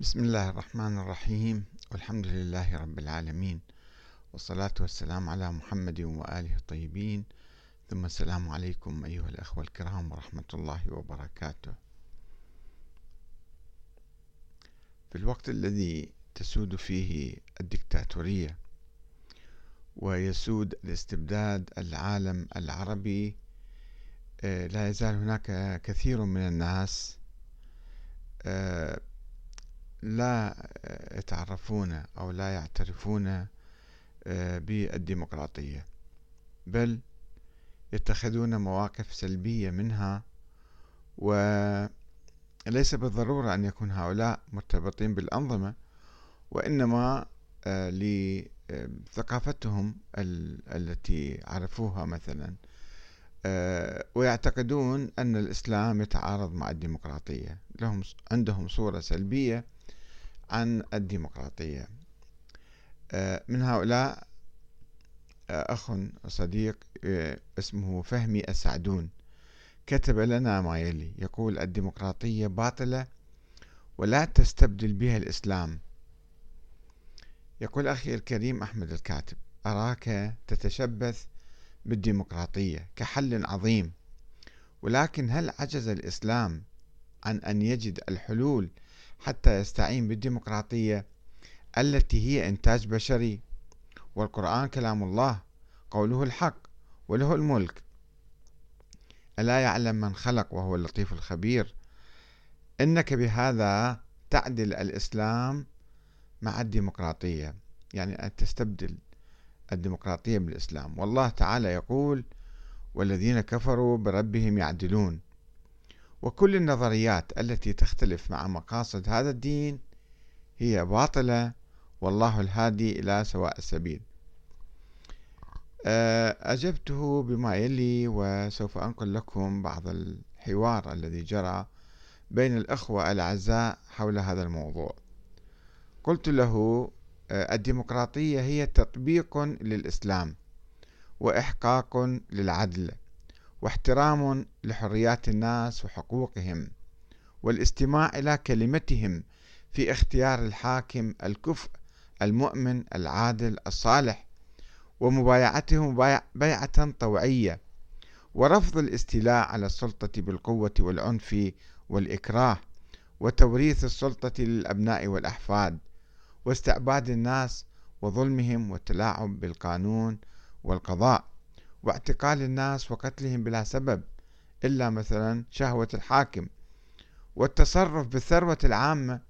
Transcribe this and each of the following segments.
بسم الله الرحمن الرحيم. والحمد لله رب العالمين. والصلاة والسلام على محمد وآله الطيبين. ثم السلام عليكم أيها الأخوة الكرام ورحمة الله وبركاته. في الوقت الذي تسود فيه الدكتاتورية ويسود الاستبداد العالم العربي آه، لا يزال هناك كثير من الناس آه، لا يتعرفون أو لا يعترفون آه، بالديمقراطية بل يتخذون مواقف سلبية منها وليس بالضرورة أن يكون هؤلاء مرتبطين بالأنظمة وإنما آه، لثقافتهم التي عرفوها مثلا آه، ويعتقدون أن الإسلام يتعارض مع الديمقراطية لهم عندهم صورة سلبية عن الديمقراطية. آه، من هؤلاء آه، أخ صديق آه، اسمه فهمي السعدون. كتب لنا ما يلي. يقول الديمقراطية باطلة ولا تستبدل بها الإسلام. يقول أخي الكريم أحمد الكاتب أراك تتشبث بالديمقراطية كحل عظيم ولكن هل عجز الإسلام عن أن يجد الحلول حتى يستعين بالديمقراطية التي هي إنتاج بشري. والقرآن كلام الله قوله الحق وله الملك. ألا يعلم من خلق وهو اللطيف الخبير؟ إنك بهذا تعدل الإسلام مع الديمقراطية يعني أن تستبدل الديمقراطية بالإسلام. والله تعالى يقول والذين كفروا بربهم يعدلون وكل النظريات التي تختلف مع مقاصد هذا الدين هي باطلة والله الهادي إلى سواء السبيل. آه، أجبته بما يلي وسوف أنقل لكم بعض الحوار الذي جرى بين الأخوة الأعزاء حول هذا الموضوع. قلت له آه، الديمقراطية هي تطبيق للإسلام وإحقاق للعدل. واحترام لحريات الناس وحقوقهم والاستماع إلى كلمتهم في اختيار الحاكم الكفء المؤمن العادل الصالح ومبايعتهم بيعة طوعية ورفض الاستيلاء على السلطة بالقوة والعنف والإكراه وتوريث السلطة للأبناء والأحفاد واستعباد الناس وظلمهم والتلاعب بالقانون والقضاء. واعتقال الناس وقتلهم بلا سبب إلا مثلا شهوة الحاكم والتصرف بالثروة العامة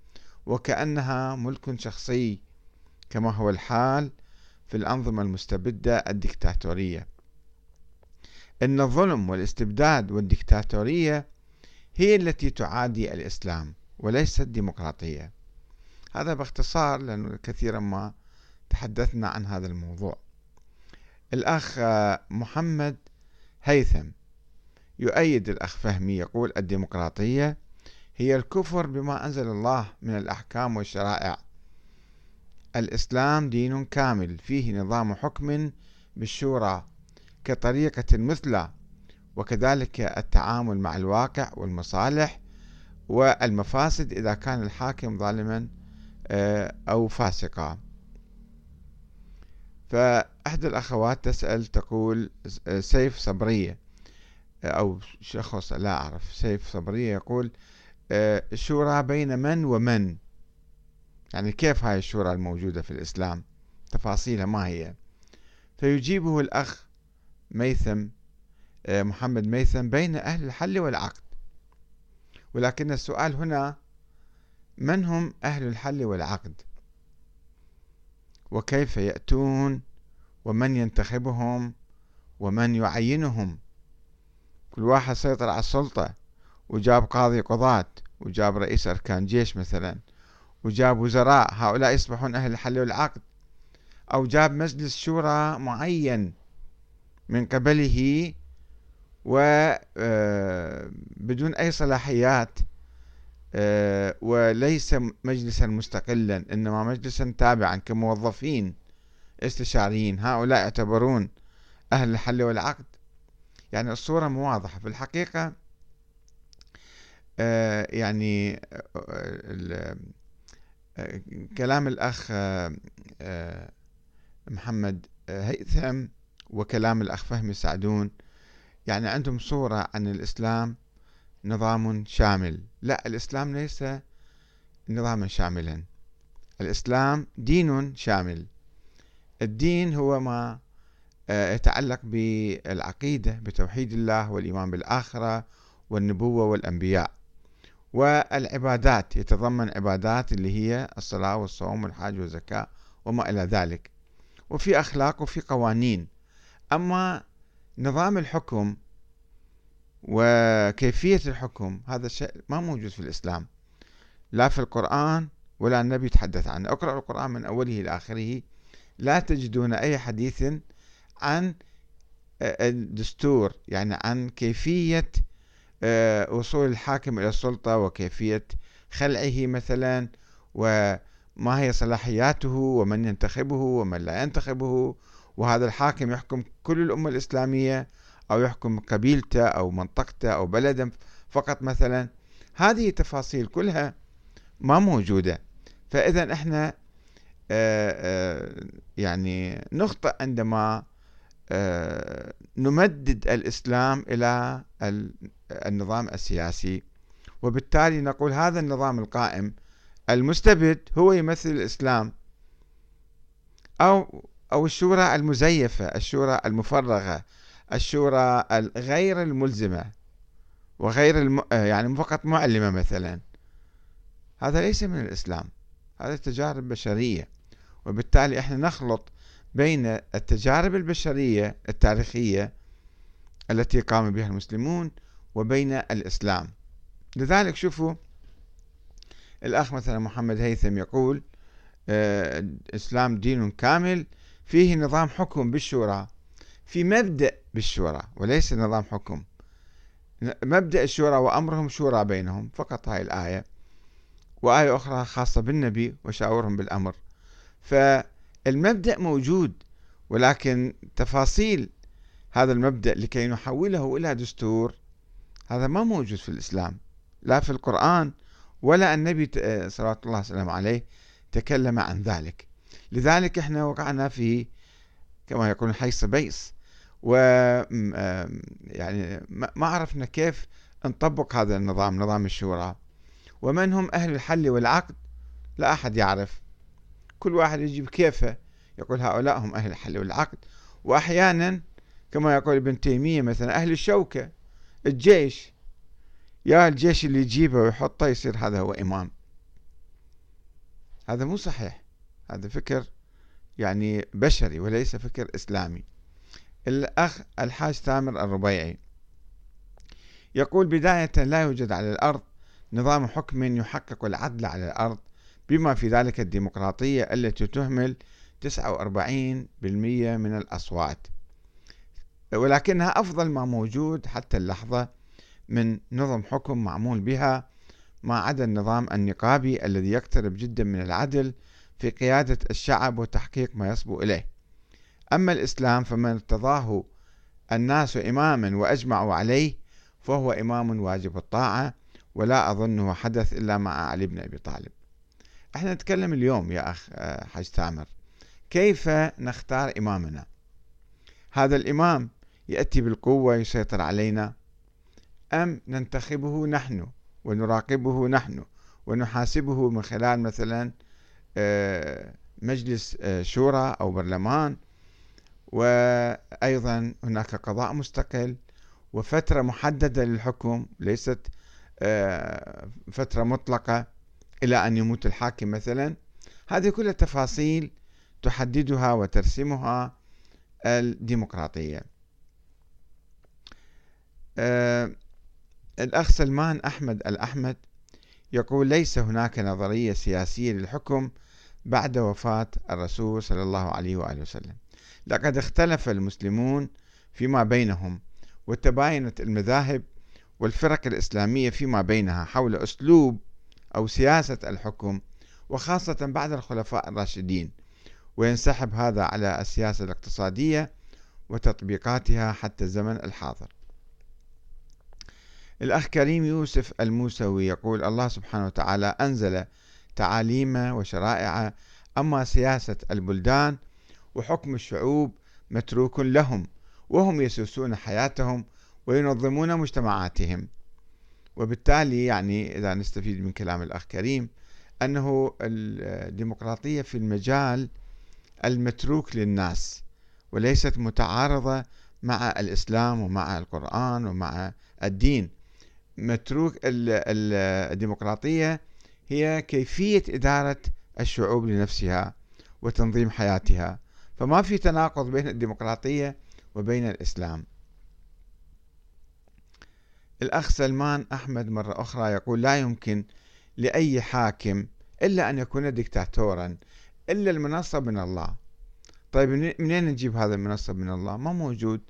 وكأنها ملك شخصي كما هو الحال في الأنظمة المستبدة الدكتاتورية. إن الظلم والاستبداد والدكتاتورية هي التي تعادي الإسلام وليست الديمقراطية هذا باختصار لأنه كثيرا ما تحدثنا عن هذا الموضوع. الأخ محمد هيثم. يؤيد الأخ فهمي يقول الديمقراطية هي الكفر بما أنزل الله من الأحكام والشرائع. الإسلام دين كامل فيه نظام حكم بالشورى كطريقة مثلى وكذلك التعامل مع الواقع والمصالح والمفاسد إذا كان الحاكم ظالما آه، أو فاسقا. فأحد الأخوات تسأل تقول سيف صبرية. أو شخص لا أعرف سيف صبرية يقول الشورى بين من ومن؟ يعني كيف هاي الشورى الموجودة في الإسلام؟ تفاصيلها ما هي. فيجيبه الأخ ميثم محمد ميثم بين أهل الحل والعقد. ولكن السؤال هنا من هم أهل الحل والعقد؟ وكيف يأتون ومن ينتخبهم ومن يعينهم. كل واحد سيطر على السلطة. وجاب قاضي قضاة وجاب رئيس أركان جيش مثلا وجاب وزراء. هؤلاء يصبحون أهل الحل والعقد. أو جاب مجلس شورى معين من قبله وبدون آه، أي صلاحيات آه، وليس مجلسا مستقلا إنما مجلسا تابعا كموظفين. استشاريين هؤلاء يعتبرون أهل الحل والعقد. يعني الصورة مو واضحة. في الحقيقة آه، يعني كلام الأخ محمد هيثم وكلام الأخ فهمي سعدون يعني عندهم صورة عن الإسلام نظام شامل. لا الإسلام ليس نظاما شاملا. الإسلام دين شامل. الدين هو ما آه، يتعلق بالعقيدة بتوحيد الله والإيمان بالآخرة والنبوة والأنبياء. والعبادات يتضمن عبادات اللي هي الصلاة والصوم والحج والزكاة وما إلى ذلك. وفي أخلاق وفي قوانين. أما نظام الحكم وكيفية الحكم هذا الشيء ما موجود في الإسلام. لا في القرآن ولا النبي يتحدث عنه. اقرأ القرآن من أوله إلى آخره. لا تجدون أي حديث عن آه، الدستور يعني عن كيفية آه، وصول الحاكم إلى السلطة وكيفية خلعه مثلا وما هي صلاحياته ومن ينتخبه ومن لا ينتخبه. وهذا الحاكم يحكم كل الأمة الإسلامية أو يحكم قبيلته أو منطقته أو بلده فقط مثلا. هذه تفاصيل كلها ما موجودة. فإذا إحنا يعني نخطئ عندما آه، نمدد الإسلام إلى النظام السياسي وبالتالي نقول هذا النظام القائم المستبد هو يمثل الإسلام أو أو الشورى المزيفة الشورى المفرغة الشورى الغير الملزمة وغير الم... يعني فقط معلمة مثلا. هذا ليس من الإسلام هذا تجارب بشرية. وبالتالي إحنا نخلط بين التجارب البشرية التاريخية التي قام بها المسلمون وبين الإسلام. لذلك شوفوا الأخ مثلا محمد هيثم يقول آه، الإسلام دين كامل فيه نظام حكم بالشورى. في مبدأ بالشورى وليس نظام حكم. مبدأ الشورى وأمرهم شورى بينهم فقط هاي الآية. وآية أخرى خاصة بالنبي وشاورهم بالأمر. فالمبدأ موجود ولكن تفاصيل هذا المبدأ لكي نحوله إلى دستور هذا ما موجود في الإسلام لا في القرآن ولا النبي صلى الله وسلم عليه تكلم عن ذلك. لذلك إحنا وقعنا في كما يقولون حيص بيص و يعني ما عرفنا كيف نطبق هذا النظام نظام الشورى. ومن هم أهل الحل والعقد؟ لا أحد يعرف. كل واحد يجيب كيفه يقول هؤلاء هم أهل الحل والعقد. وأحيانا كما يقول ابن تيمية مثلا أهل الشوكة الجيش. يا الجيش اللي يجيبه ويحطه يصير هذا هو إمام. هذا مو صحيح. هذا فكر يعني بشري وليس فكر إسلامي. الأخ الحاج ثامر الربيعي يقول بداية لا يوجد على الأرض نظام حكم يحقق العدل على الأرض بما في ذلك الديمقراطية التي تهمل 49% من الأصوات. ولكنها أفضل ما موجود حتى اللحظة من نظم حكم معمول بها ما عدا النظام النقابي الذي يقترب جدا من العدل في قيادة الشعب وتحقيق ما يصبو إليه. أما الإسلام فمن ارتضاه الناس إماما وأجمعوا عليه فهو إمام واجب الطاعة ولا أظنه حدث إلا مع علي بن أبي طالب. إحنا نتكلم اليوم يا أخ آه، حج تامر كيف نختار إمامنا؟ هذا الإمام يأتي بالقوة يسيطر علينا. أم ننتخبه نحن ونراقبه نحن ونحاسبه من خلال مثلا آه، مجلس آه، شورى أو برلمان. وأيضا هناك قضاء مستقل. وفترة محددة للحكم ليست فترة مطلقة. إلى أن يموت الحاكم مثلا. هذه كلها تفاصيل تحددها وترسمها الديمقراطية. الأخ سلمان أحمد الأحمد يقول ليس هناك نظرية سياسية للحكم بعد وفاة الرسول صلى الله عليه وآله وسلم. لقد اختلف المسلمون فيما بينهم وتباينت المذاهب والفرق الإسلامية فيما بينها حول أسلوب أو سياسة الحكم وخاصة بعد الخلفاء الراشدين وينسحب هذا على السياسة الاقتصادية وتطبيقاتها حتى الزمن الحاضر. الأخ كريم يوسف الموسوي يقول الله سبحانه وتعالى أنزل تعاليم وشرائع أما سياسة البلدان وحكم الشعوب متروك لهم وهم يسوسون حياتهم وينظمون مجتمعاتهم. وبالتالي يعني إذا نستفيد من كلام الأخ كريم أنه الديمقراطية في المجال المتروك للناس وليست متعارضة مع الإسلام ومع القرآن ومع الدين. متروك الديمقراطية هي كيفية إدارة الشعوب لنفسها وتنظيم حياتها. فما في تناقض بين الديمقراطية وبين الإسلام. الأخ سلمان أحمد مرة أخرى يقول لا يمكن لأي حاكم إلا أن يكون دكتاتورا إلا المنصب من الله. طيب منين نجيب هذا المنصب من الله؟ ما موجود.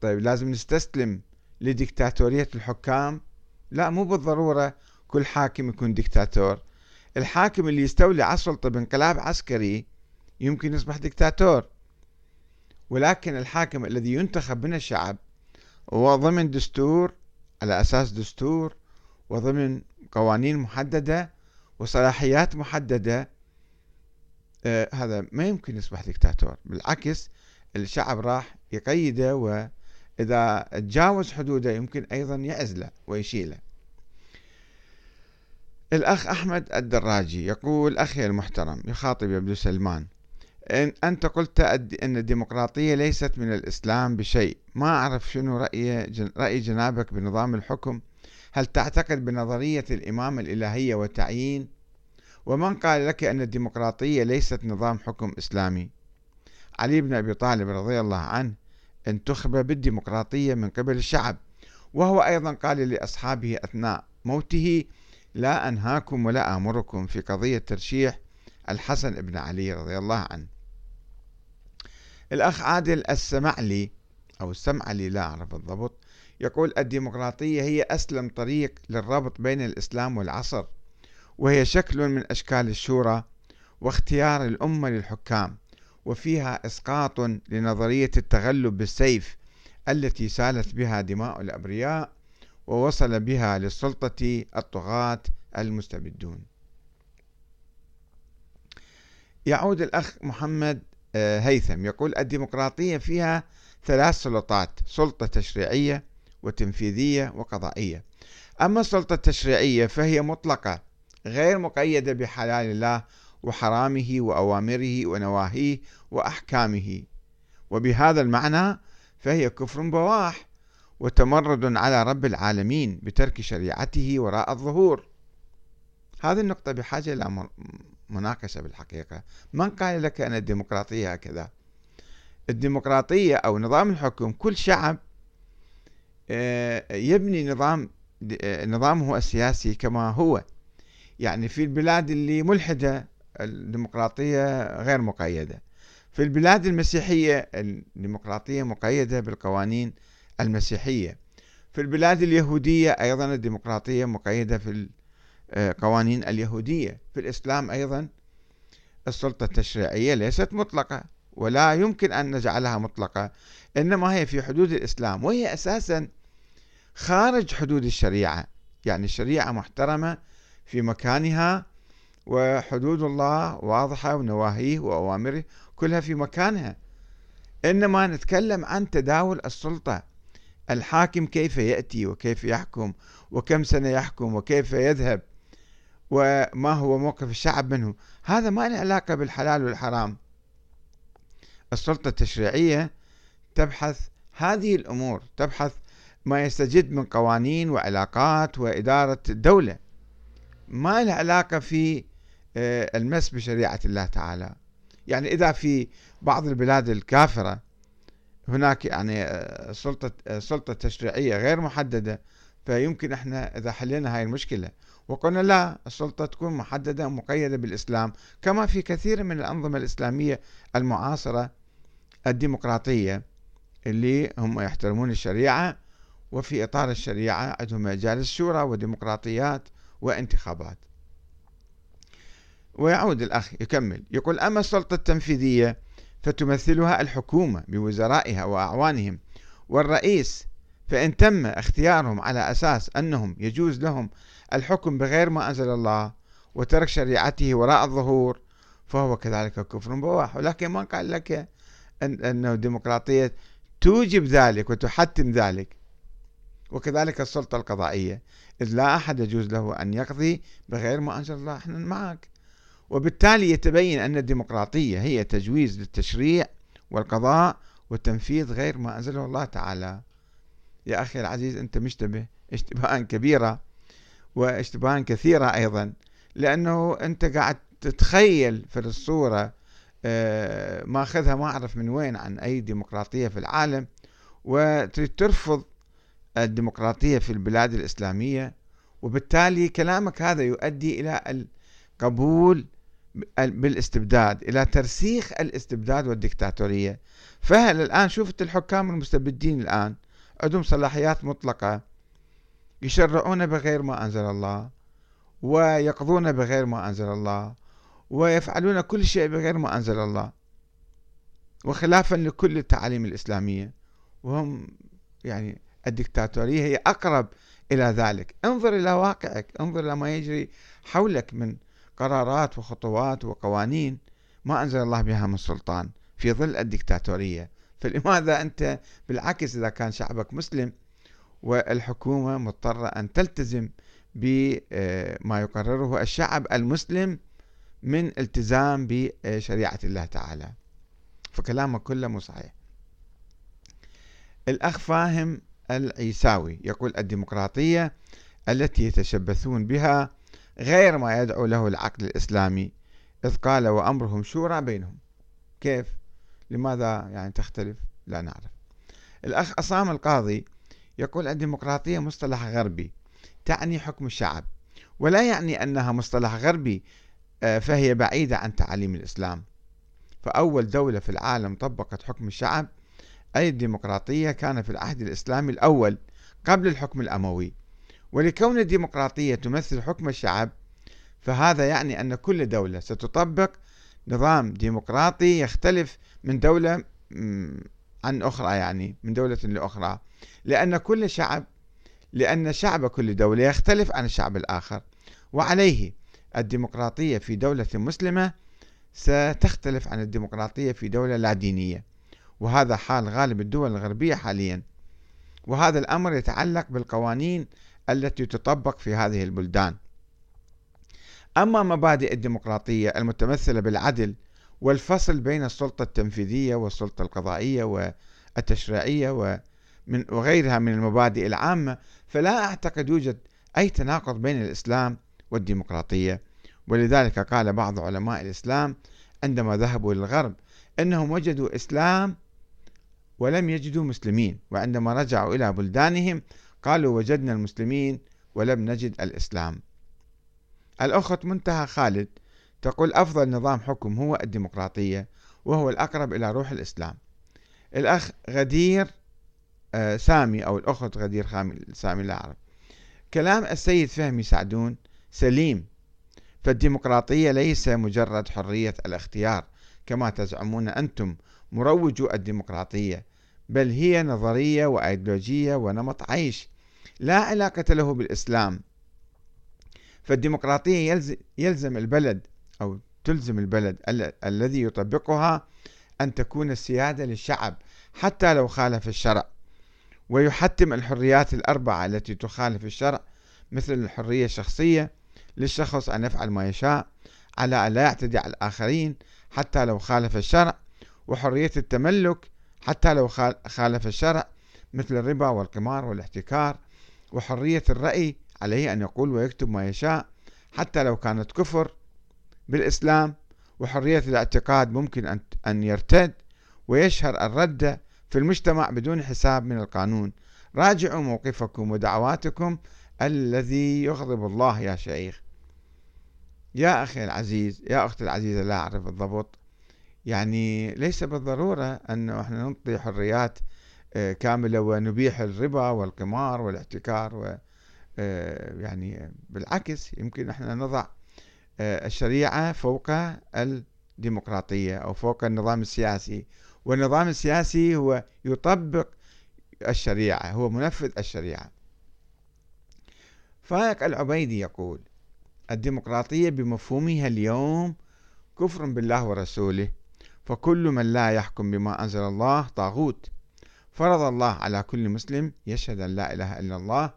طيب لازم نستسلم لديكتاتورية الحكام؟ لا مو بالضرورة كل حاكم يكون دكتاتور الحاكم اللي يستولي على السلطة بانقلاب عسكري يمكن يصبح دكتاتور ولكن الحاكم الذي ينتخب من الشعب وضمن دستور على أساس دستور وضمن قوانين محددة وصلاحيات محددة. آه هذا ما يمكن يصبح دكتاتور بالعكس الشعب راح يقيده وإذا تجاوز حدوده يمكن أيضا يعزله ويشيله. الأخ أحمد الدراجي يقول أخي المحترم يخاطب يبدو سلمان. إن أنت قلت أن الديمقراطية ليست من الإسلام بشيء. ما أعرف شنو رأي, رأي جنابك بنظام الحكم. هل تعتقد بنظرية الإمامة الإلهية والتعيين ومن قال لك أن الديمقراطية ليست نظام حكم إسلامي؟ علي بن أبي طالب رضي الله عنه انتخب بالديمقراطية من قبل الشعب. وهو أيضا قال لأصحابه أثناء موته لا أنهاكم ولا آمركم في قضية ترشيح الحسن بن علي رضي الله عنه. الأخ عادل السمعلي أو السمعلي لا أعرف بالضبط يقول الديمقراطية هي أسلم طريق للربط بين الإسلام والعصر وهي شكل من أشكال الشورى واختيار الأمة للحكام وفيها إسقاط لنظرية التغلب بالسيف التي سالت بها دماء الأبرياء ووصل بها للسلطة الطغاة المستبدون. يعود الأخ محمد هيثم يقول الديمقراطية فيها ثلاث سلطات سلطة تشريعية وتنفيذية وقضائية. أما السلطة التشريعية فهي مطلقة غير مقيدة بحلال الله وحرامه وأوامره ونواهيه وأحكامه. وبهذا المعنى فهي كفر بواح وتمرد على رب العالمين بترك شريعته وراء الظهور. هذه النقطة بحاجة إلى مناقشة بالحقيقة. من قال لك أن الديمقراطية هكذا؟ الديمقراطية أو نظام الحكم كل شعب آه، يبني نظام آه، نظامه السياسي كما هو. يعني في البلاد اللي ملحدة الديمقراطية غير مقيدة. في البلاد المسيحية الديمقراطية مقيدة بالقوانين المسيحية. في البلاد اليهودية أيضا الديمقراطية مقيدة في القوانين اليهودية. في الإسلام أيضا السلطة التشريعية ليست مطلقة ولا يمكن أن نجعلها مطلقة إنما هي في حدود الإسلام وهي أساسا خارج حدود الشريعة. يعني الشريعة محترمة في مكانها وحدود الله واضحة ونواهيه وأوامره كلها في مكانها. إنما نتكلم عن تداول السلطة. الحاكم كيف يأتي وكيف يحكم وكم سنة يحكم وكيف يذهب وما هو موقف الشعب منه. هذا ما له علاقة بالحلال والحرام. السلطة التشريعية تبحث هذه الأمور تبحث ما يستجد من قوانين وعلاقات وإدارة الدولة. ما له علاقة في آه، المس بشريعة الله تعالى. يعني إذا في بعض البلاد الكافرة هناك يعني آه، السلطة آه، التشريعية غير محددة فيمكن إحنا إذا حلينا هاي المشكلة. وقلنا لا السلطة تكون محددة ومقيدة بالإسلام كما في كثير من الأنظمة الإسلامية المعاصرة الديمقراطية اللي هم يحترمون الشريعة وفي إطار الشريعة عندهم مجالس شورى وديمقراطيات وانتخابات. ويعود الأخ يكمل يقول أما السلطة التنفيذية فتمثلها الحكومة بوزرائها وأعوانهم والرئيس فإن تم اختيارهم على أساس أنهم يجوز لهم الحكم بغير ما أنزل الله وترك شريعته وراء الظهور فهو كذلك كفر بواح. ولكن ما قال لك أن الديمقراطية توجب ذلك وتحتم ذلك؟ وكذلك السلطة القضائية إذ لا أحد يجوز له أن يقضي بغير ما أنزل الله. إحنا معك. وبالتالي يتبين أن الديمقراطية هي تجويز للتشريع والقضاء والتنفيذ غير ما أنزله الله تعالى. يا أخي العزيز أنت مشتبه اشتباها كبيرة واشتباها كثيرة أيضا لأنه أنت قاعد تتخيل في الصورة آه، ماخذها ما أعرف من وين عن أي ديمقراطية في العالم وتريد ترفض الديمقراطية في البلاد الإسلامية وبالتالي كلامك هذا يؤدي إلى القبول بالاستبداد إلى ترسيخ الاستبداد والدكتاتورية. فهل الآن شوفت الحكام المستبدين الآن عندهم صلاحيات مطلقة. يشرعون بغير ما أنزل الله ويقضون بغير ما أنزل الله ويفعلون كل شيء بغير ما أنزل الله. وخلافا لكل التعاليم الإسلامية. وهم يعني الدكتاتورية هي أقرب إلى ذلك. انظر إلى واقعك انظر إلى ما يجري حولك من قرارات وخطوات وقوانين ما أنزل الله بها من سلطان في ظل الدكتاتورية. فلماذا أنت؟ بالعكس إذا كان شعبك مسلم والحكومة مضطرة أن تلتزم بما يقرره الشعب المسلم من التزام بشريعة الله تعالى. فكلامك كله مو صحيح. الأخ فاهم العيساوي يقول الديمقراطية التي يتشبثون بها غير ما يدعو له العقل الإسلامي إذ قال وأمرهم شورى بينهم. كيف؟ لماذا يعني تختلف؟ لا نعرف. الأخ أصام القاضي يقول الديمقراطية مصطلح غربي تعني حكم الشعب ولا يعني أنها مصطلح غربي آه، فهي بعيدة عن تعاليم الإسلام. فأول دولة في العالم طبقت حكم الشعب أي الديمقراطية كان في العهد الإسلامي الأول قبل الحكم الأموي. ولكون الديمقراطية تمثل حكم الشعب فهذا يعني أن كل دولة ستطبق نظام ديمقراطي يختلف من دولة عن أخرى يعني من دولة لأخرى. لأن كل شعب لأن شعب كل دولة يختلف عن الشعب الآخر. وعليه الديمقراطية في دولة مسلمة ستختلف عن الديمقراطية في دولة لا دينية. وهذا حال غالب الدول الغربية حاليا. وهذا الأمر يتعلق بالقوانين التي تطبق في هذه البلدان. أما مبادئ الديمقراطية المتمثلة بالعدل والفصل بين السلطة التنفيذية والسلطة القضائية والتشريعية ومن وغيرها من المبادئ العامة فلا أعتقد يوجد أي تناقض بين الإسلام والديمقراطية. ولذلك قال بعض علماء الإسلام عندما ذهبوا للغرب أنهم وجدوا إسلام ولم يجدوا مسلمين وعندما رجعوا إلى بلدانهم قالوا وجدنا المسلمين ولم نجد الإسلام. الأخت منتهى خالد تقول أفضل نظام حكم هو الديمقراطية وهو الأقرب إلى روح الإسلام. الأخ غدير آه، سامي أو الأخت غدير سامي لا أعرف. كلام السيد فهمي سعدون سليم فالديمقراطية ليس مجرد حرية الاختيار كما تزعمون أنتم مروجو الديمقراطية بل هي نظرية وأيديولوجية ونمط عيش لا علاقة له بالإسلام. فالديمقراطية يلزم البلد أو تلزم البلد الذي يطبقها أن تكون السيادة للشعب حتى لو خالف الشرع. ويحتم الحريات الأربعة التي تخالف الشرع مثل الحرية الشخصية للشخص أن يفعل ما يشاء على أن لا يعتدي على الآخرين حتى لو خالف الشرع. وحرية التملك حتى لو خالف الشرع مثل الربا والقمار والاحتكار. وحرية الرأي عليه أن يقول ويكتب ما يشاء حتى لو كانت كفر بالإسلام وحرية الاعتقاد ممكن أن يرتد ويشهر الرد في المجتمع بدون حساب من القانون. راجعوا موقفكم ودعواتكم الذي يغضب الله يا شيخ. يا أخي العزيز يا أختي العزيزة لا أعرف بالضبط يعني ليس بالضرورة أن إحنا نعطي حريات آه، كاملة ونبيح الربا والقمار والاحتكار يعني بالعكس يمكن إحنا نضع آه، الشريعة فوق الديمقراطية أو فوق النظام السياسي والنظام السياسي هو يطبق الشريعة هو منفذ الشريعة. فايق العبيدي يقول الديمقراطية بمفهومها اليوم كفر بالله ورسوله فكل من لا يحكم بما أنزل الله طاغوت. فرض الله على كل مسلم يشهد أن لا إله إلا الله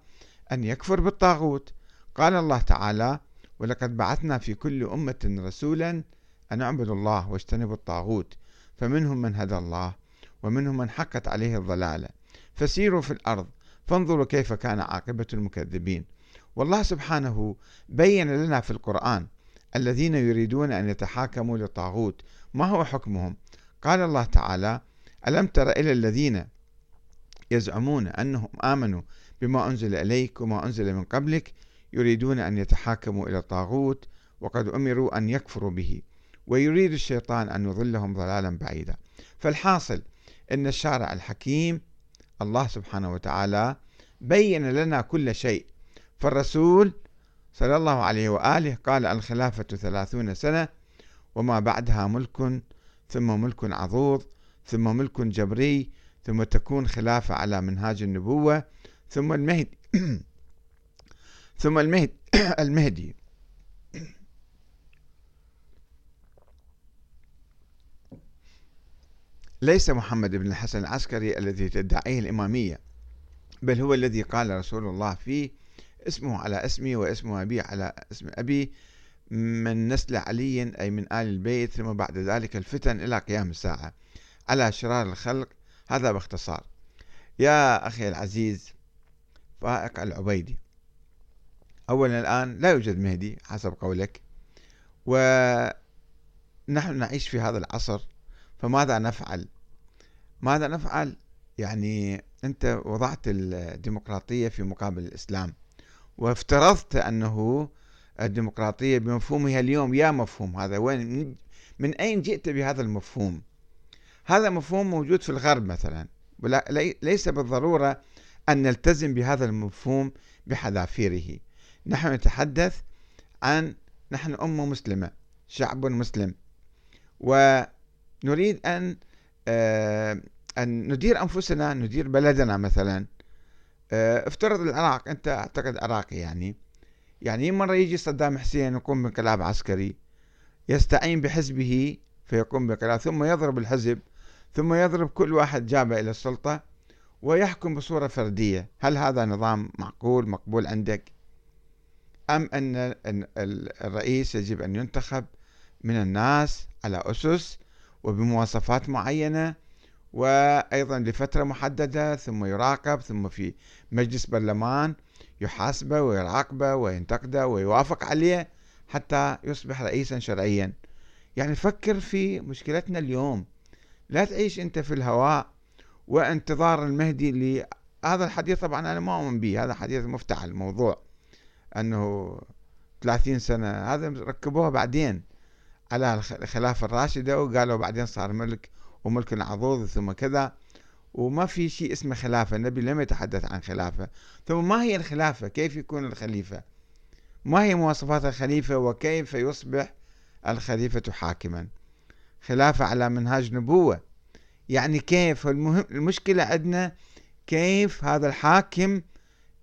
أن يكفر بالطاغوت. قال الله تعالى ولقد بعثنا في كل أمة رسولا أن اعبدوا الله واجتنبوا الطاغوت فمنهم من هدى الله ومنهم من حقت عليه الضلالة. فسيروا في الأرض فانظروا كيف كان عاقبة المكذبين. والله سبحانه بين لنا في القرآن الذين يريدون أن يتحاكموا للطاغوت. ما هو حكمهم؟ قال الله تعالى ألم تر إلى الذين يزعمون أنهم آمنوا بما أنزل إليك وما أنزل من قبلك يريدون أن يتحاكموا إلى الطاغوت وقد أمروا أن يكفروا به ويريد الشيطان أن يضلهم ضلالا بعيدا. فالحاصل أن الشارع الحكيم الله سبحانه وتعالى بين لنا كل شيء. فالرسول صلى الله عليه وآله قال الخلافة ثلاثون سنة وما بعدها ملك ثم ملك عضوض ثم ملك جبري ثم تكون خلافة على منهاج النبوة ثم المهدي. ثم المهدي المهدي. ليس محمد بن الحسن العسكري الذي تدعيه الإمامية بل هو الذي قال رسول الله فيه اسمه على اسمي واسم أبي على اسم أبي من نسل علي أي من آل البيت ثم بعد ذلك الفتن إلى قيام الساعة. على شرار الخلق هذا باختصار. يا أخي العزيز فائق العبيدي. أولا الآن لا يوجد مهدي حسب قولك ونحن نعيش في هذا العصر فماذا نفعل؟ ماذا نفعل؟ يعني أنت وضعت الديمقراطية في مقابل الإسلام وافترضت أنه الديمقراطية بمفهومها اليوم يا مفهوم هذا وين من أين جئت بهذا المفهوم؟ هذا مفهوم موجود في الغرب مثلا ليس بالضرورة أن نلتزم بهذا المفهوم بحذافيره. نحن نتحدث عن نحن أمة مسلمة شعب مسلم. ونريد أن آه، أن ندير أنفسنا ندير بلدنا مثلا. آه، افترض العراق أنت أعتقد عراقي يعني. يعني مرة يجي صدام حسين يقوم بانقلاب عسكري يستعين بحزبه فيقوم بانقلاب ثم يضرب الحزب ثم يضرب كل واحد جابه إلى السلطة. ويحكم بصورة فردية. هل هذا نظام معقول مقبول عندك؟ أم أن الرئيس يجب أن ينتخب من الناس على أسس وبمواصفات معينة وأيضا لفترة محددة ثم يراقب ثم في مجلس برلمان يحاسبه ويراقبه وينتقده ويوافق عليه حتى يصبح رئيسا شرعيا. يعني فكر في مشكلتنا اليوم. لا تعيش أنت في الهواء وانتظار المهدي اللي هذا الحديث طبعا أنا ما أؤمن به هذا حديث مفتعل الموضوع أنه 30 سنة هذا ركبوها بعدين على الخلافة الراشدة وقالوا بعدين صار ملك وملك عضوض ثم كذا وما في شيء اسمه خلافة النبي لم يتحدث عن خلافة ثم ما هي الخلافة؟ كيف يكون الخليفة؟ ما هي مواصفات الخليفة؟ وكيف يصبح الخليفة حاكما؟ خلافة على منهاج نبوة. يعني كيف المهم المشكلة عندنا كيف هذا الحاكم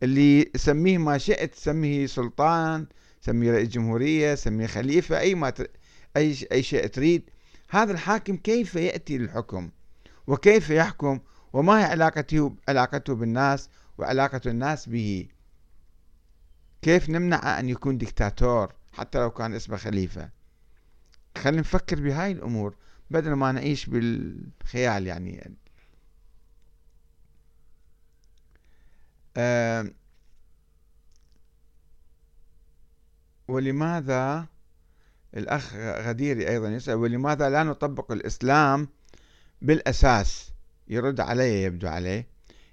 اللي سميه ما شئت سميه سلطان سميه رئيس جمهورية سميه خليفة أي ما ت... أي أي شيء تريد. هذا الحاكم كيف يأتي للحكم؟ وكيف يحكم؟ وما هي علاقته علاقته بالناس وعلاقة الناس به؟ كيف نمنع أن يكون دكتاتور حتى لو كان اسمه خليفة؟ خلينا نفكر بهاي الأمور. بدل ما نعيش بالخيال يعني. أه ولماذا الأخ غديري أيضا يسأل ولماذا لا نطبق الإسلام بالأساس؟ يرد علي يبدو عليه.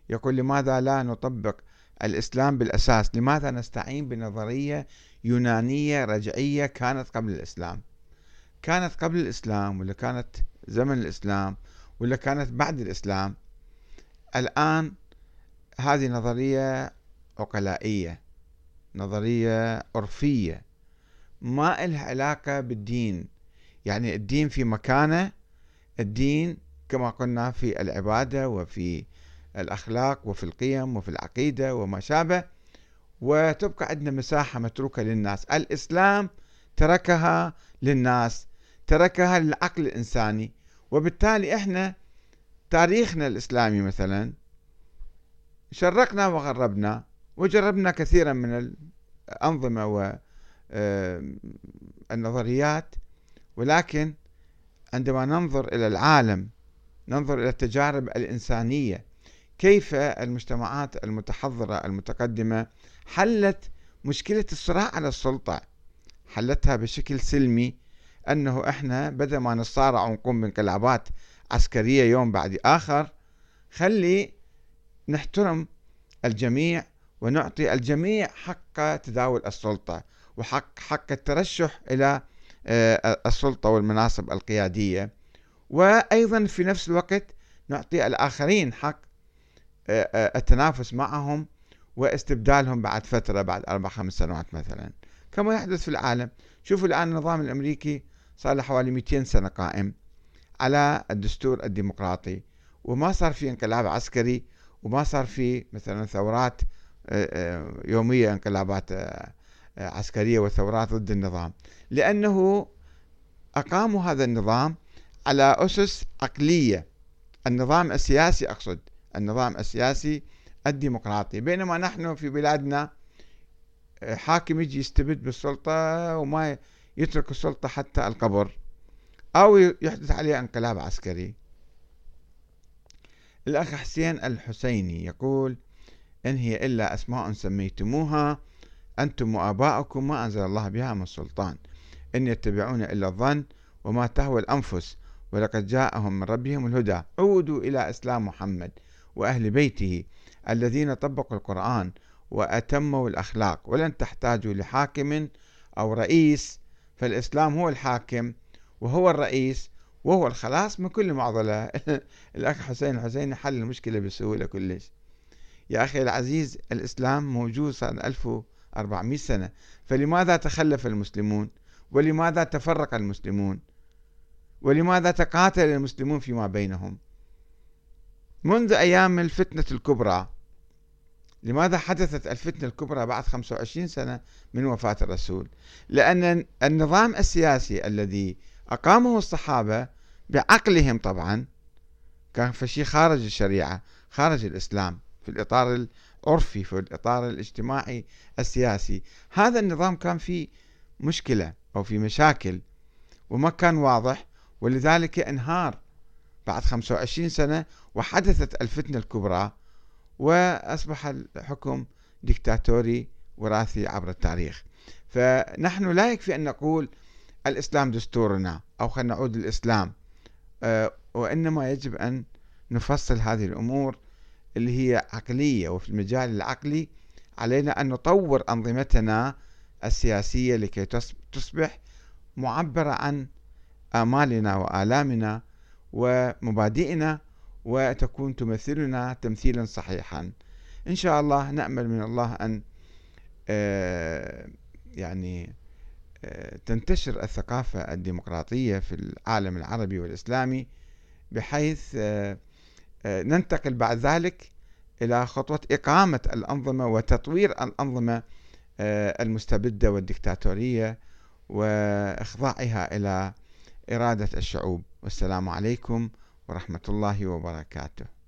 يقول لماذا لا نطبق الإسلام بالأساس؟ لماذا نستعين بنظرية يونانية رجعية كانت قبل الإسلام؟ كانت قبل الإسلام ولا كانت زمن الإسلام ولا كانت بعد الإسلام الآن هذه نظرية عقلائية نظرية عرفية ما إلها علاقة بالدين. يعني الدين في مكانه الدين كما قلنا في العبادة وفي الأخلاق وفي القيم وفي العقيدة وما شابه وتبقى عندنا مساحة متروكة للناس. الإسلام تركها للناس. تركها للعقل الإنساني. وبالتالي إحنا تاريخنا الإسلامي مثلا شرقنا وغربنا وجربنا كثيرا من الأنظمة والنظريات ولكن عندما ننظر إلى العالم ننظر إلى التجارب الإنسانية كيف المجتمعات المتحضرة المتقدمة حلت مشكلة الصراع على السلطة؟ حلتها بشكل سلمي أنه إحنا بدل ما نصارع ونقوم بانقلابات عسكرية يوم بعد آخر خلي نحترم الجميع ونعطي الجميع حق تداول السلطة وحق حق الترشح إلى آه، السلطة والمناصب القيادية. وأيضا في نفس الوقت نعطي الآخرين حق آه، آه، التنافس معهم واستبدالهم بعد فترة بعد أربع خمس سنوات مثلا. كما يحدث في العالم. شوفوا الآن النظام الأمريكي صار له حوالي 200 سنة قائم على الدستور الديمقراطي. وما صار في انقلاب عسكري وما صار في مثلا ثورات يومية انقلابات عسكرية وثورات ضد النظام. لأنه أقاموا هذا النظام على أسس عقلية. النظام السياسي أقصد النظام السياسي الديمقراطي. بينما نحن في بلادنا حاكم يجي يستبد بالسلطة وما يترك السلطة حتى القبر أو يحدث عليه انقلاب عسكري. الأخ حسين الحسيني يقول إن هي إلا أسماء سميتموها أنتم وآباؤكم ما أنزل الله بها من سلطان. إن يتبعون إلا الظن وما تهوى الأنفس ولقد جاءهم من ربهم الهدى. عودوا إلى إسلام محمد وأهل بيته الذين طبقوا القرآن وأتموا الأخلاق ولن تحتاجوا لحاكم أو رئيس فالإسلام هو الحاكم وهو الرئيس وهو الخلاص من كل معضلة. الأخ حسين الحسيني حل المشكلة بسهولة كلش. يا أخي العزيز الإسلام موجود صار 1400 سنة فلماذا تخلف المسلمون؟ ولماذا تفرق المسلمون؟ ولماذا تقاتل المسلمون فيما بينهم؟ منذ أيام الفتنة الكبرى لماذا حدثت الفتنة الكبرى بعد 25 سنة من وفاة الرسول؟ لأن النظام السياسي الذي أقامه الصحابة بعقلهم طبعا كان في شيء خارج الشريعة خارج الإسلام في الإطار العرفي في الإطار الاجتماعي السياسي. هذا النظام كان فيه مشكلة أو في مشاكل وما كان واضح ولذلك انهار بعد 25 سنة وحدثت الفتنة الكبرى وأصبح الحكم ديكتاتوري وراثي عبر التاريخ. فنحن لا يكفي أن نقول الإسلام دستورنا أو خلينا نعود للإسلام آه، وإنما يجب أن نفصل هذه الأمور اللي هي عقلية وفي المجال العقلي علينا أن نطور أنظمتنا السياسية لكي تصبح معبرة عن آمالنا وآلامنا ومبادئنا وتكون تمثلنا تمثيلا صحيحا. إن شاء الله نأمل من الله أن آه، يعني آه، تنتشر الثقافة الديمقراطية في العالم العربي والإسلامي بحيث آه، ننتقل بعد ذلك إلى خطوة إقامة الأنظمة وتطوير الأنظمة المستبدة والدكتاتورية وإخضاعها إلى إرادة الشعوب. والسلام عليكم ورحمة الله وبركاته.